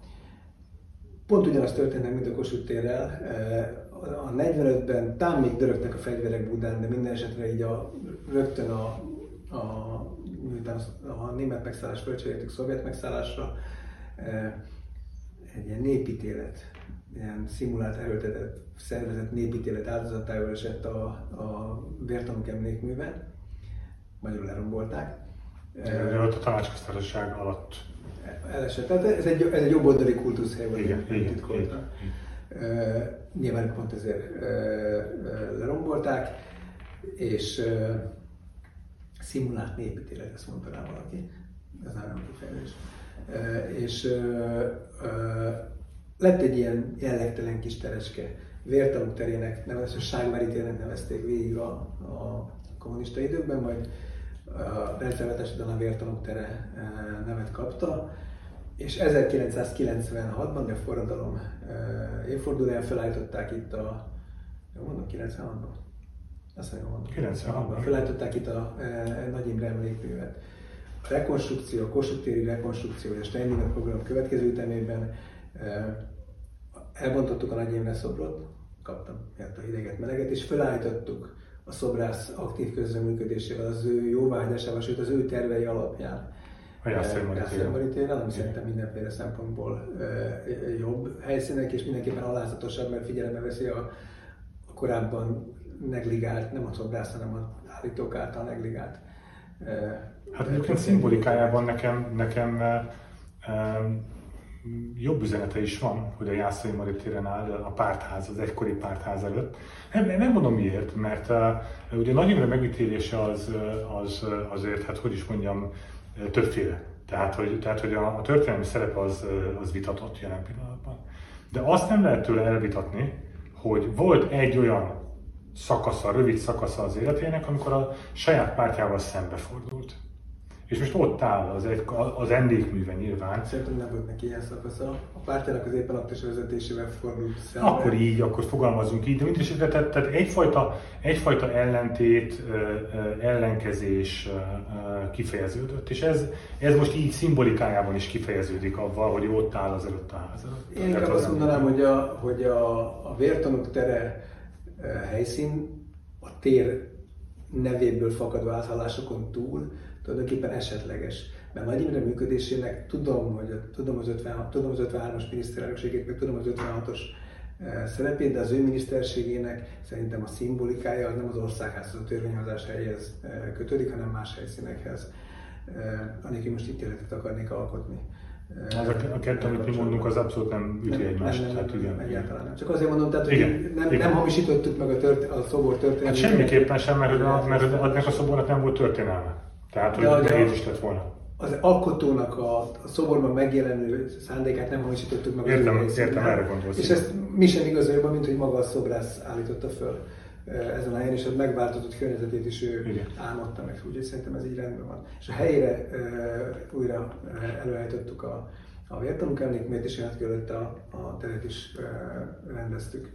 pont ugyanaz történt, mint a Kossuth térrel. A 45-ben tám még dörögtek a fegyverek Budán, de minden esetre így a, rögtön a, a, miután a német megszállás fölcseréltük szovjet megszállásra, egy ilyen népítélet, ilyen szimulált erőltetett szervezett népítélet áldozatául esett a, a vértanúk emlékműve, magyarul lerombolták. Ott a tanácsköztársaság alatt. Elesett. Tehát ez egy, ez egy jobboldali kultuszhely volt. Igen, igen, igen, igen. Nyilván pont ezért uh, uh, lerombolták, és szimulált népítélet, ezt mondta rá valaki. Ez nem kifejezés. És uh, uh, lett egy ilyen jellegtelen kis tereske, vértanúk terének, nevezett Ságvári térnek nevezték végig a, a kommunista időkben, majd a rendszervetés után a vértanúk tere nevet kapta, és 1996-ban, de a forradalom évfordulóján felállították itt a, mondom, 96-ban? Azt mondom, 96-ban. Felállították itt a e, Nagy Imre emlékművet. A rekonstrukció, a Kossuth téri rekonstrukció és a program következő ütemében e, elbontottuk a Nagy Imre szobrot, kaptam miatt a hideget, meleget, és felállítottuk a szobrász aktív közreműködésével, az ő jóváhagyásával, sőt az ő tervei alapján. A Jászai ami szerintem mindenféle szempontból jobb helyszínek, és mindenképpen alázatosabb, mert figyelembe veszi a korábban negligált, nem a szobrász, hanem az állítók által negligált. Hát egyébként szimbolikájában nekem, nekem jobb üzenete is van, hogy a Jászai Mari téren áll a pártház, az egykori pártház előtt. Nem, nem mondom miért, mert uh, ugye Nagy Imre megítélése az, az azért, hát hogy is mondjam, többféle. Tehát, hogy, tehát, hogy a, a történelmi szerepe az, az vitatott jelen pillanatban. De azt nem lehet tőle elvitatni, hogy volt egy olyan szakasza, rövid szakasza az életének, amikor a saját pártjával szembefordult. És most ott áll az, egy, az emlékműve nyilván. Szerintem nem volt neki ilyen szakasza. A pártjának az éppen aktus vezetésével fordult szembe. Akkor így, akkor fogalmazunk így. De mint is, tehát, tehát egyfajta, egyfajta ellentét, ellenkezés kifejeződött. És ez, ez most így szimbolikájában is kifejeződik avval, hogy ott áll az előtt a ház. Én inkább azt mondanám, hogy a, hogy a, a vértanúk tere helyszín a tér nevéből fakadó áthallásokon túl tulajdonképpen esetleges. Mert Nagy Imre működésének tudom, hogy tudom az, 56, tudom az 53-as miniszterelnökségét, meg tudom az 56-os eh, szerepét, de az ő miniszterségének szerintem a szimbolikája az nem az országház, a törvényhozás helyhez kötődik, hanem más helyszínekhez. Anélkül most ítéletet akarnék alkotni. Ez a, a kettő, amit mi mondunk, az abszolút nem üti egymást. Nem, nem, igen, egyáltalán nem. Csak azért mondom, tehát, hogy igen, nem, igen. nem hamisítottuk meg a, tört, a szobor történelmét. Hát semmiképpen sem, mert, a, mert ennek a szobornak nem volt történelme. Tehát, hogy nehéz is lett volna. Az alkotónak a, a szoborban megjelenő szándékát nem hamisítottuk meg. Értem, értem, erre gondolsz. És ezt mi sem igazolja, mint hogy maga a szobrász állította föl ezen a helyen, és a megváltozott környezetét is ő Igen. álmodta meg, úgyhogy szerintem ez így rendben van. És a helyére uh, újra uh, előállítottuk a, a vértanúk emlékmét, és átkerült a, a teret is rendeztük.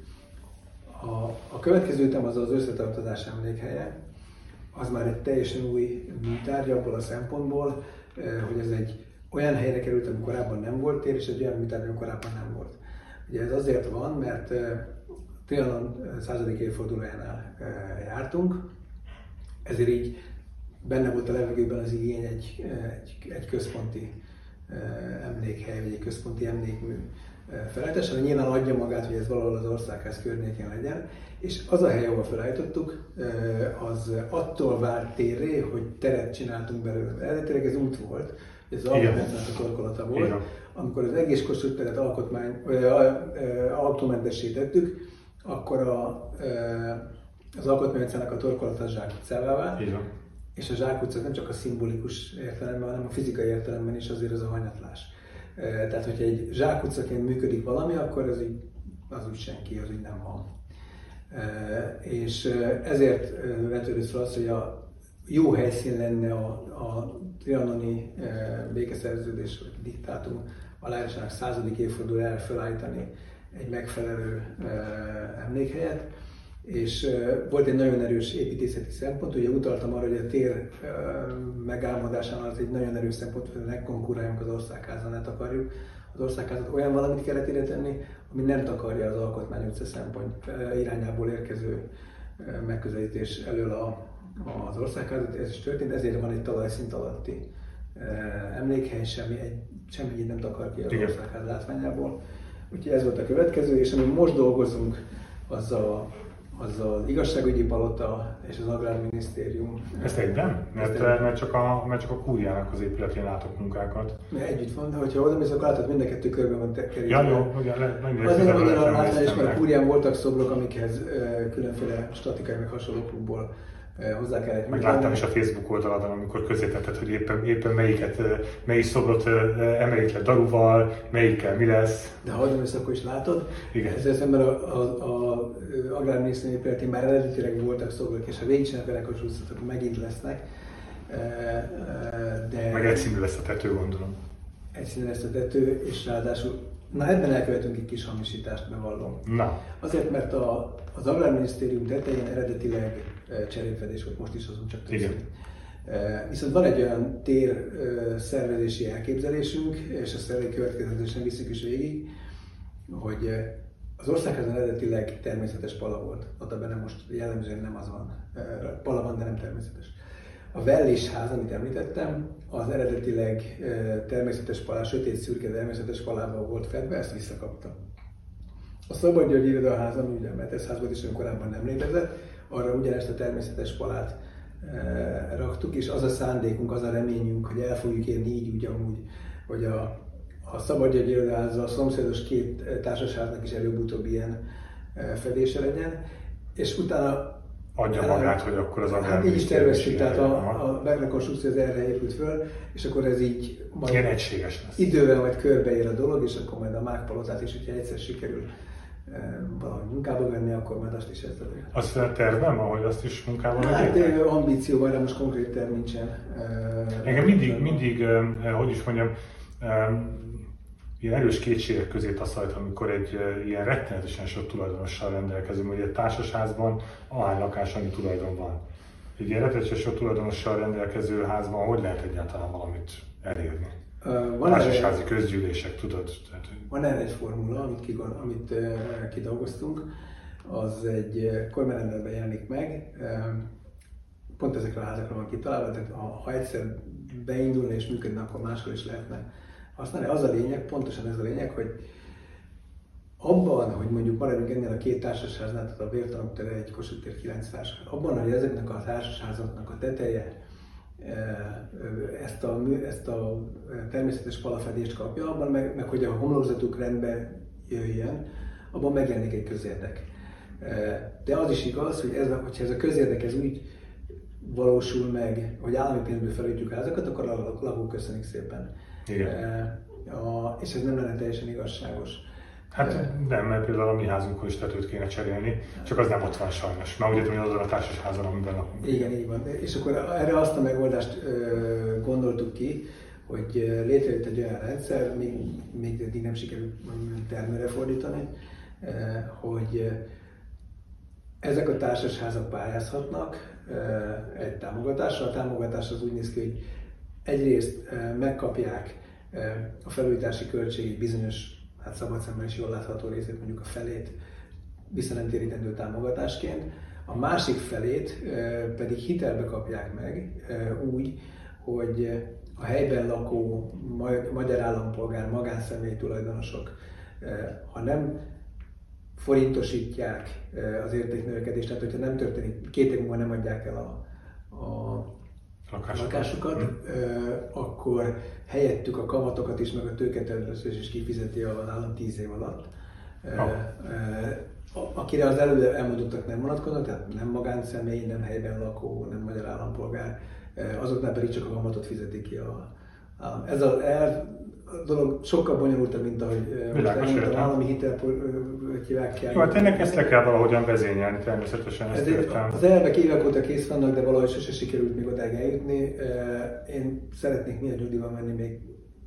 A, a következő ütem az az összetartozás emlékhelye, az már egy teljesen új műtárgy abból a szempontból, hogy ez egy olyan helyre került, ami korábban nem volt tér, és egy olyan műtárgy, ami korábban nem volt. Ugye ez azért van, mert Trianon eh, századik évfordulójánál jártunk, ezért így benne volt a levegőben az igény egy, egy, egy központi emlékhely, vagy egy központi emlékmű felállítására. Nyilván adja magát, hogy ez valahol az országház környékén legyen, és az a hely, ahol felállítottuk, az attól vált térré, hogy teret csináltunk belőle. Eredetileg ez út volt, ez az a torkolata volt. Igen. Amikor az egész Kossuth teret alkotmány, autómentesítettük, akkor a, az alkotmányzának a torkolata Zsák utcává. És a Zsák utca nem csak a szimbolikus értelemben, hanem a fizikai értelemben is azért az a hanyatlás. Tehát, hogyha egy Zsák utcaként működik valami, akkor az, így, az úgy senki, az úgy nem van. És ezért vetődött fel az, hogy a jó helyszín lenne a, a trianoni békeszerződés vagy diktátum aláírásának századik évfordulójára felállítani egy megfelelő emlékhelyet, és volt egy nagyon erős építészeti szempont, ugye utaltam arra, hogy a tér megálmodásánál az egy nagyon erős szempont, hogy ne konkuráljunk az országházan, ne takarjuk az országházat. Olyan valamit kellett ide tenni, ami nem takarja az alkotmány utca szempont irányából érkező megközelítés elől a, az országházat, ez is történt, ezért van egy talajszint alatti emlékhely, semmi, egy, semmi nem takar ki az országház látványából. Úgyhogy ez volt a következő, és ami most dolgozunk, az a az az igazságügyi palota és az agrárminisztérium. Ezt egyben? Mert, Ezt egyben. mert, csak a, mert csak a kúriának az épületén látok munkákat. Mert együtt van, de hogyha oda mész, akkor látod, mind a kettő körben van kerítve. Ja, jó, ugye, le, nagyon Azért annyira látványos, mert a kúrián voltak szobrok, amikhez különféle statikai meg hasonlókból hozzá kellett Meg láttam is a Facebook oldaladon, amikor közétetted, hogy éppen, éppen melyiket, eh, melyik szobrot eh, emeljük le daruval, melyikkel mi lesz. De ha ezt akkor is látod, Igen. ezzel szemben a, a, a agrárminisztériumi épületén már eredetileg voltak szobrok, és ha végigcsinálnak vele akkor megint lesznek. De Meg egyszínű lesz a tető, gondolom. Egyszínű lesz a tető, és ráadásul Na ebben elkövetünk egy kis hamisítást, bevallom. Na. Azért, mert a, az Agrárminisztérium tetején eredetileg cserépfedés volt, most is azon csak Igen. Viszont van egy olyan tér szervezési elképzelésünk, és ezt elég következetesen visszük is végig, hogy az országházon eredetileg természetes pala volt, ott benne most jellemzően nem az van. Pala van, de nem természetes. A Vellés ház, amit említettem, az eredetileg természetes palá, sötét szürke természetes palával volt fedve, ezt visszakapta. A Szabad György irodaház, ami ugye a Metesz házban is korábban nem létezett, arra ugyanezt a természetes palát e, raktuk, és az a szándékunk, az a reményünk, hogy el fogjuk érni így úgy amúgy, hogy a, a Szabadjegy irodáza, a szomszédos két társasháznak is előbb-utóbb ilyen e, fedése legyen, és utána adja el, magát, hogy akkor az Hát így is terveztük, tehát a, a rekonstrukció az erre épült föl, és akkor ez így majd Ilyen egységes lesz. idővel majd körbeér a dolog, és akkor majd a mágpalotát is, hogyha egyszer sikerül valahogy munkába venni, akkor majd azt is ezt Azt a tervem, ahogy azt is munkába Hát ambíció, de most konkrét terv nincsen. Engem mindig, mindig, hogy is mondjam, ilyen erős kétségek közé taszajt, amikor egy ilyen rettenetesen sok tulajdonossal rendelkezünk, hogy egy társasházban ahány lakás, annyi tulajdon van. Egy ilyen rettenetesen sok tulajdonossal rendelkező házban hogy lehet egyáltalán valamit elérni? Van Társasházi erre, közgyűlések, tudod? Tehát, van erre egy formula, amit, ki, amit kidolgoztunk, az egy kormányrendeletben jelenik meg, pont ezekre a házakra van kitalálva, tehát ha, ha egyszer beindulna és működne, akkor máshol is lehetne használni. Az a lényeg, pontosan ez a lényeg, hogy abban, hogy mondjuk maradjunk ennél a két társasháznál, tehát a Vértanok tere, egy Kossuth tér 9 társasház, abban, hogy ezeknek a társasházaknak a teteje ezt a, ezt a természetes palafedést kapja, abban meg, meg hogy a homlokzatuk rendbe jöjjön, abban megjelenik egy közérdek. De az is igaz, hogy ez, hogyha ez a közérdek ez úgy valósul meg, hogy állami pénzből felütjük házakat, akkor a lakók köszönik szépen. Igen. A, és ez nem lenne teljesen igazságos. Hát nem, mert például a mi házunkon is tetőt kéne cserélni, csak az nem ott van sajnos. Már ugye tudom, azon a társas házon, amiben lakunk. Igen, így van. És akkor erre azt a megoldást ö, gondoltuk ki, hogy létrejött egy olyan rendszer, még, még eddig nem sikerült termőre fordítani, hogy ezek a társasházak pályázhatnak egy támogatásra. A támogatás az úgy néz ki, hogy egyrészt megkapják a felújítási költségét bizonyos hát szabad szemmel is jól látható részét, mondjuk a felét visszanemtérítendő támogatásként, a másik felét pedig hitelbe kapják meg úgy, hogy a helyben lakó magyar állampolgár, magánszemély tulajdonosok, ha nem forintosítják az értéknövekedést, tehát hogyha nem történik, két év múlva nem adják el a, a lakásokat, lakásukat mm. akkor helyettük a kamatokat is, meg a tőketervezés is kifizeti az állam 10 év alatt. Oh. Akire az előbb elmondottak nem vonatkoznak, tehát nem magánszemély, nem helyben lakó, nem magyar állampolgár, azoknál pedig csak a kamatot fizeti ki a. Ez a, a dolog sokkal bonyolultabb, mint ahogy Világos, most állami hitel hívják Jó, hát ennek ezt le kell valahogyan vezényelni, természetesen ezt értem. Az elvek évek óta kész vannak, de valahogy sose sikerült még odáig eljutni. Én szeretnék milyen nyugdíjban menni még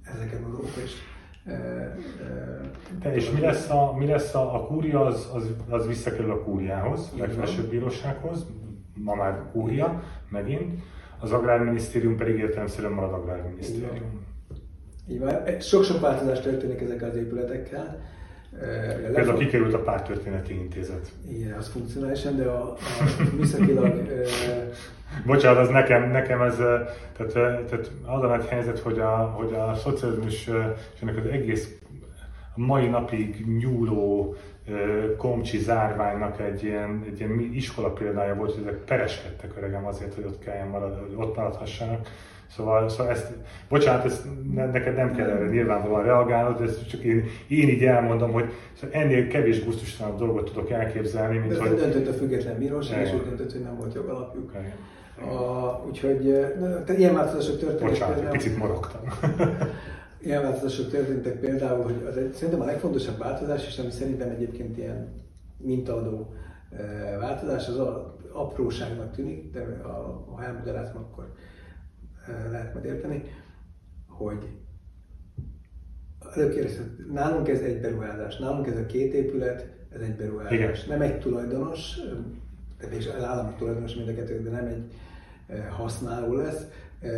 ezeken a dolgokon is. De és mi lesz a, mi lesz a, a kúria, az, az, az visszakerül a kúriához, a legfelsőbb bírósághoz, ma már kúria, megint, az Agrárminisztérium pedig értelemszerűen marad Agrárminisztérium. Így van. Sok-sok változás történik ezekkel az épületekkel. Például kikerült a Pártörténeti Intézet. Igen, az funkcionálisan, de a, a műszakilag... Bocsánat, az nekem, nekem ez, tehát, tehát az a nagy helyzet, hogy a, hogy a szocializmus és ennek az egész mai napig nyúló komcsi zárványnak egy ilyen, egy ilyen iskola példája volt, hogy ezek pereskedtek öregem azért, hogy ott kelljen marad, hogy ott maradhassanak. Szóval, szóval ezt, bocsánat, ezt neked nem kell erre nyilvánvalóan reagálnod, de ezt csak én, én így elmondom, hogy szóval ennél kevés gusztustalanabb dolgot tudok elképzelni, mint de hogy... döntött a független bíróság, és úgy döntött, hogy nem volt jogalapjuk. A, úgyhogy de ilyen változások történtek. Bocsánat, például, picit morogtam. ilyen változások történtek például, hogy az egy, szerintem a legfontosabb változás, és ami szerintem egyébként ilyen mintaadó változás, az a apróságnak tűnik, de ha elmagyarázom, akkor lehet majd érteni, hogy előbb nálunk ez egy beruházás, nálunk ez a két épület, ez egy beruházás. Nem egy tulajdonos, és állami tulajdonos mind a kettő, de nem egy használó lesz,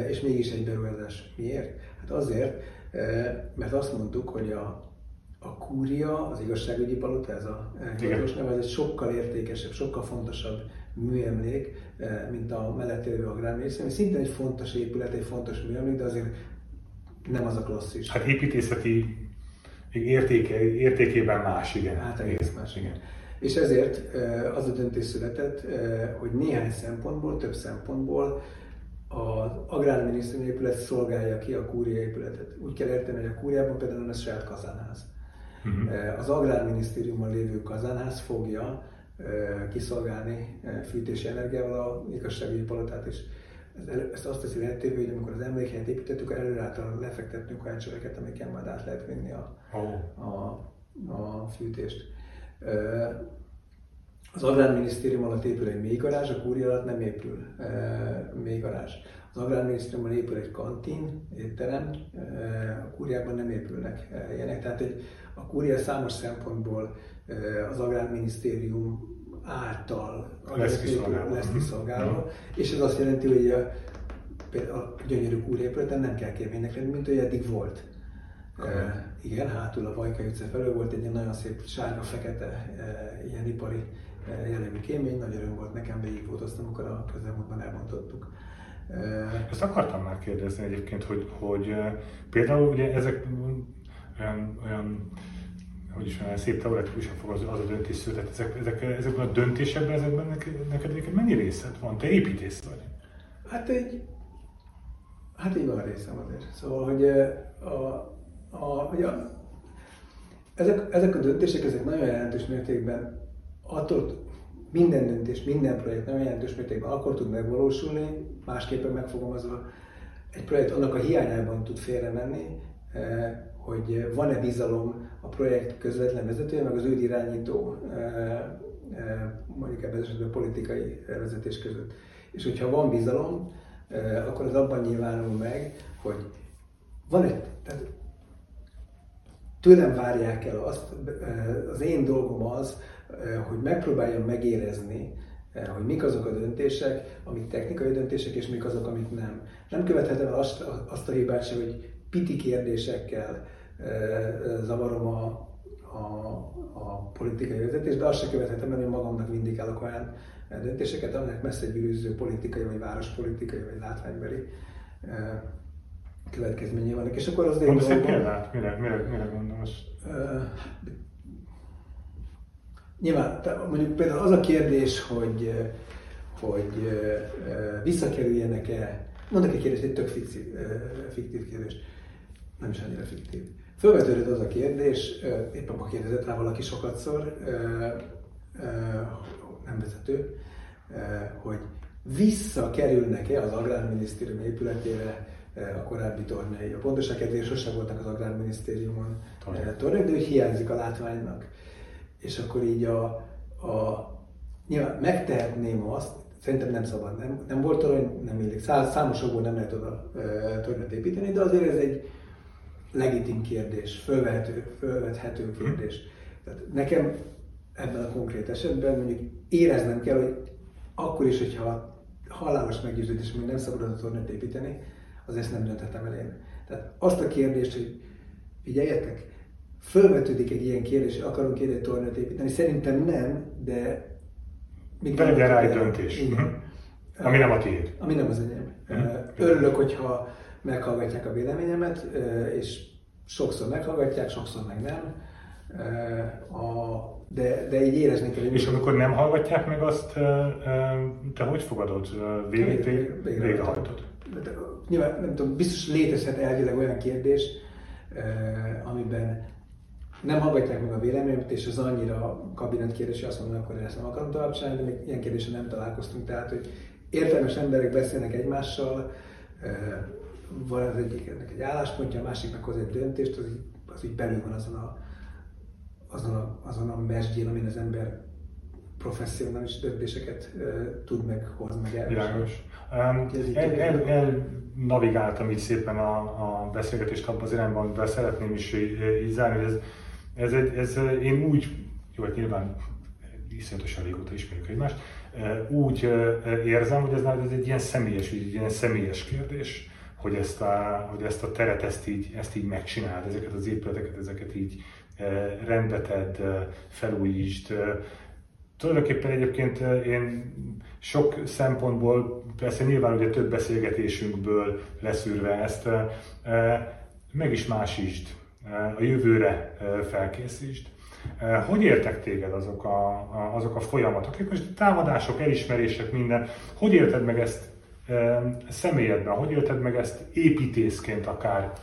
és mégis egy beruházás. Miért? Hát azért, mert azt mondtuk, hogy a, a kúria, az igazságügyi palota, ez a hivatalos neve, ez egy sokkal értékesebb, sokkal fontosabb műemlék, eh, mint a mellett élő agrárművészet, ami szintén egy fontos épület, egy fontos műemlék, de azért nem az a klasszis. Hát építészeti értéke, értékében más, igen. Hát egész más, igen. És ezért eh, az a döntés született, eh, hogy néhány szempontból, több szempontból az agrárminisztérium épület szolgálja ki a kúria épületet. Úgy kell érteni, hogy a kúriában például ez saját kazánház. Uh-huh. Az agrárminisztériumban lévő kazánház fogja kiszolgálni fűtési energiával a igazságügyi palotát is. Ezt azt teszi lehetővé, hogy amikor az emlékhelyet építettük, előre lefektettünk olyan csöveket, amikkel majd át lehet vinni a, oh. a, a fűtést. Az Agrárminisztérium alatt épül egy mély garázs, a kúria alatt nem épül mély garázs. Az Agrárminisztériumban épül egy kantin, étterem, a kúriában nem épülnek ilyenek. Tehát egy, a kúria számos szempontból az Agrárminisztérium által lesz kiszolgálva. Lesz kiszolgálva. Mm. És ez azt jelenti, hogy a, a gyönyörű kúrépületen nem kell kérvénynek lenni, mint hogy eddig volt. Uh, igen, hátul a Vajka utca felől volt egy ilyen nagyon szép sárga-fekete uh, ilyen ipari jellegű kémény, nagy öröm volt nekem, végigfotoztam, amikor a közelmúltban elmondottuk. Ezt akartam már kérdezni egyébként, hogy, hogy például ugye ezek olyan, olyan hogy is olyan szép teoretikusan fog az, az a döntés született. Ezek, ezek, ezekben a döntésekben, ezekben neked, neked mennyi részed van? Te építész vagy? Hát egy, hát így van részem azért. Szóval, hogy a, a, hogy a, ezek, ezek a döntések, ezek nagyon jelentős mértékben attól minden döntés, minden projekt nagyon jelentős mértékben akkor tud megvalósulni, másképpen megfogalmazva, egy projekt annak a hiányában tud félre menni, hogy van-e bizalom a projekt közvetlen vezetője, meg az ő irányító, mondjuk ebben esetben politikai vezetés között. És hogyha van bizalom, akkor az abban nyilvánul meg, hogy van egy, tehát tőlem várják el azt, az én dolgom az, hogy megpróbáljam megérezni, hogy mik azok a döntések, amik technikai döntések, és mik azok, amik nem. Nem követhetem el azt, azt a hibát sem, hogy piti kérdésekkel zavarom a, a, a politikai vezetést, de azt se követhetem el, hogy magamnak vindikálok olyan döntéseket, amelyek messze gyűrűző politikai, vagy várospolitikai, vagy látványbeli következményei vannak. És akkor az Mondasz egy példát? Mire, mire, mire gondolsz? Nyilván, mondjuk például az a kérdés, hogy, hogy visszakerüljenek-e, mondok egy kérdést, egy tök fiktív, fiktív kérdés nem is annyira fiktív. Fölvetődött az a kérdés, éppen ma kérdezett rá valaki sokatszor, nem vezető, hogy visszakerülnek-e az Agrárminisztérium épületére a korábbi tornyai. A pontoság kedvéért sosem voltak az Agrárminisztériumon tornyai, de hogy hiányzik a látványnak. És akkor így a, a nyilván megtehetném azt, szerintem nem szabad, nem, nem volt torony, nem illik. Számos nem lehet oda tornyot építeni, de azért ez egy legitim kérdés, fölvethető, fölvethető kérdés. Tehát nekem ebben a konkrét esetben mondjuk éreznem kell, hogy akkor is, hogyha halálos meggyőződés, hogy nem szabad a tornát építeni, az ezt nem dönthetem el én. Tehát azt a kérdést, hogy figyeljetek, fölvetődik egy ilyen kérdés, hogy akarunk egy tornát építeni, szerintem nem, de... Még de legyen rá egy döntés. Igen. Mhm. Ami nem a tiéd. Ami nem az enyém. Mm. Örülök, hogyha meghallgatják a véleményemet, és sokszor meghallgatják, sokszor meg nem. A, de, de így érezni kell. És amikor nem hallgatják meg azt, te hogy fogadod? Végrehajtod? Nyilván, nem tudom, biztos létezhet elvileg olyan kérdés, amiben nem hallgatják meg a véleményemet, és az annyira kabinet kérdés, azt mondom, akkor ezt nem akarom tovább csinálni, még ilyen kérdéssel nem találkoztunk. Tehát, hogy értelmes emberek beszélnek egymással, van az egyiknek egy álláspontja, a másiknak hoz egy döntést, az így, az így belül van azon a, azon a, azon a mesdjén, amin az ember professzionális döntéseket uh, tud meghozni, meg Világos. Um, el, el, el, navigáltam így szépen a, a beszélgetést abban az irányban, de szeretném is így zárni, hogy ez, ez, egy, ez, én úgy, jó, hát nyilván iszonyatosan régóta ismerjük egymást, úgy érzem, hogy ez, ez egy ilyen személyes, egy ilyen személyes kérdés, hogy ezt a, hogy ezt a teret ezt így, ezt így megcsináld, ezeket az épületeket, ezeket így rendbe tedd, felújítsd. Tulajdonképpen egyébként én sok szempontból, persze nyilván ugye több beszélgetésünkből leszűrve ezt, meg is másítsd, a jövőre felkészítsd. Hogy értek téged azok a, azok a folyamatok? Most támadások, elismerések, minden. Hogy érted meg ezt személyedben? Hogy élted meg ezt építészként akár,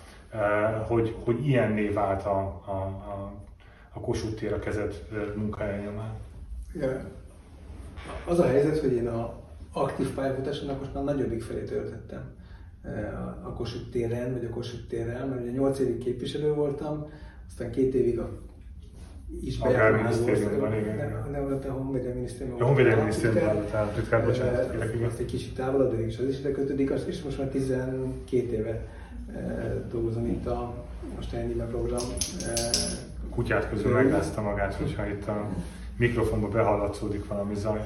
hogy, hogy ilyenné vált a, a, a, a Kossuth tér a kezed munkája nyomán? Az a helyzet, hogy én a aktív pályafutásomnak most már nagyobbik felé töltöttem a Kossuth téren, vagy a Kossuth térrel, mert ugye 8 évig képviselő voltam, aztán két évig a is Agrárminisztériumban, igen. Nem, nem, a Honvédelmi Minisztériumban. A Honvédelmi Minisztériumban volt a titkár, bocsánat. Azt egy kicsit távolabb, de is az is ide kötődik, és most már 12 éve dolgozom itt a, most ennyi program. A kutyát közül meglázta magát, hogyha itt a mikrofonba behallatszódik valami zaj.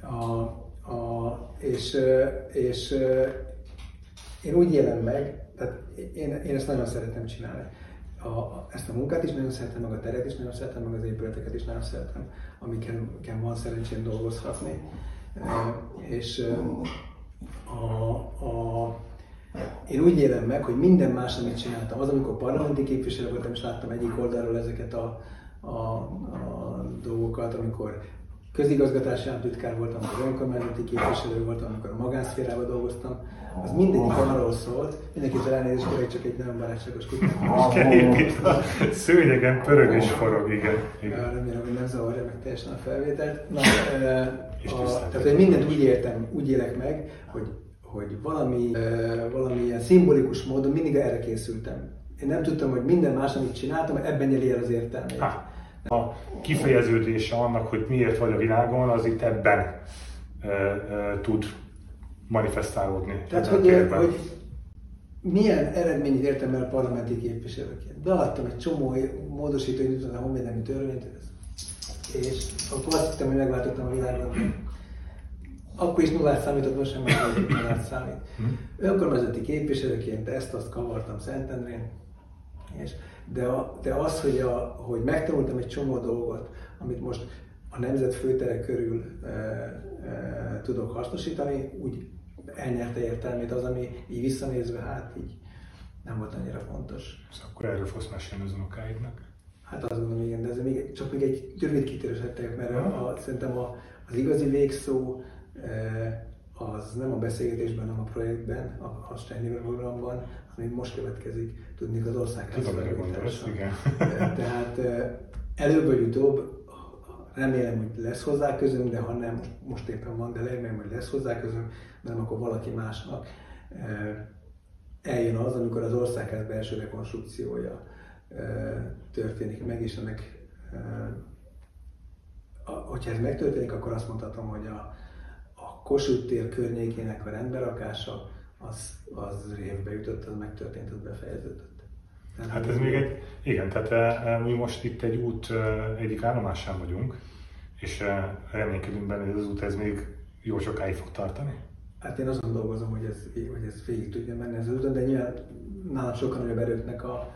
A, a, és, és én úgy élem meg, tehát én, én ezt nagyon szeretem csinálni a, ezt a munkát is nagyon szeretem, meg a teret is nagyon szeretem, meg az épületeket is nagyon szeretem, amiken, amiken van szerencsém dolgozhatni. E, és a, a, én úgy élem meg, hogy minden más, amit csináltam, az, amikor parlamenti képviselő voltam, és láttam egyik oldalról ezeket a, a, a dolgokat, amikor közigazgatási államtitkár voltam, az önkormányzati képviselő voltam, amikor a magánszférában dolgoztam, az mindegyik arról szólt, mindenkitől elnézést kérek, csak egy nagyon barátságos kutyát. Szőnyegen pörög és forog, igen. igen. Remélem, hogy nem zavarja meg teljesen a felvételt. Na, a, tehát én mindent úgy értem, úgy élek meg, hogy, hogy valami, valami ilyen szimbolikus módon mindig erre készültem. Én nem tudtam, hogy minden más, amit csináltam, ebben nyeli el az értelmét. Ha. A kifejeződése annak, hogy miért vagy a világon, az itt ebben e, e, tud manifestálódni. Tehát, hogy, hogy milyen eredményt értem el parlamenti képviselőként. Beadtam egy csomó módosító indítani a honvédelmi törvényt, és akkor azt hittem, hogy megváltottam a világot. Akkor is nullát számított, most sem nullát számít. Hm. Önkormányzati képviselőként ezt-azt kavartam Szentendrén, és de, a, de az, hogy, a, hogy megtanultam egy csomó dolgot, amit most a nemzet főtere körül e, e, tudok hasznosítani, úgy elnyerte értelmét az, ami így visszanézve, hát így nem volt annyira fontos. Szóval akkor erről fogsz mesélni az unokáidnak? Hát azt gondolom, igen, de ez még, csak még egy rövid kitérősettek, mert a, a, szerintem a, az igazi végszó az nem a beszélgetésben, hanem a projektben, a, a Steinleber programban, még most következik, tudni az országház igen. Tehát előbb vagy utóbb remélem, hogy lesz hozzá közünk, de ha nem, most, éppen van, de remélem, hogy lesz hozzá közünk, nem akkor valaki másnak eljön az, amikor az országház belső rekonstrukciója történik meg, és ennek hogyha ez megtörténik, akkor azt mondhatom, hogy a, a Kossuth tér környékének a rendberakása az, az révbe jutott, az megtörtént, az befejeződött. Hát ez még egy, igen, tehát mi most itt egy út egyik állomásán vagyunk, és reménykedünk benne, hogy ez az út ez még jó sokáig fog tartani. Hát én azon dolgozom, hogy ez, hogy ez végig tudja menni az úton, de nyilván nálam sokkal nagyobb erőknek a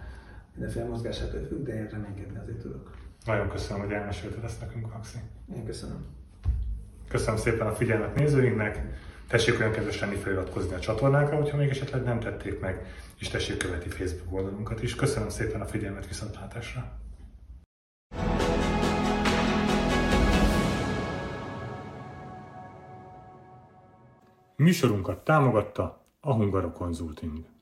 mindenféle mozgásától függ, de én reménykedni azért tudok. Nagyon köszönöm, hogy elmesélted ezt nekünk, Maxi. Én köszönöm. Köszönöm szépen a figyelmet nézőinknek. Tessék olyan kedves lenni feliratkozni a csatornánkra, hogyha még esetleg nem tették meg, és tessék követi Facebook oldalunkat is. Köszönöm szépen a figyelmet viszontlátásra! Műsorunkat támogatta a Hungaro Consulting.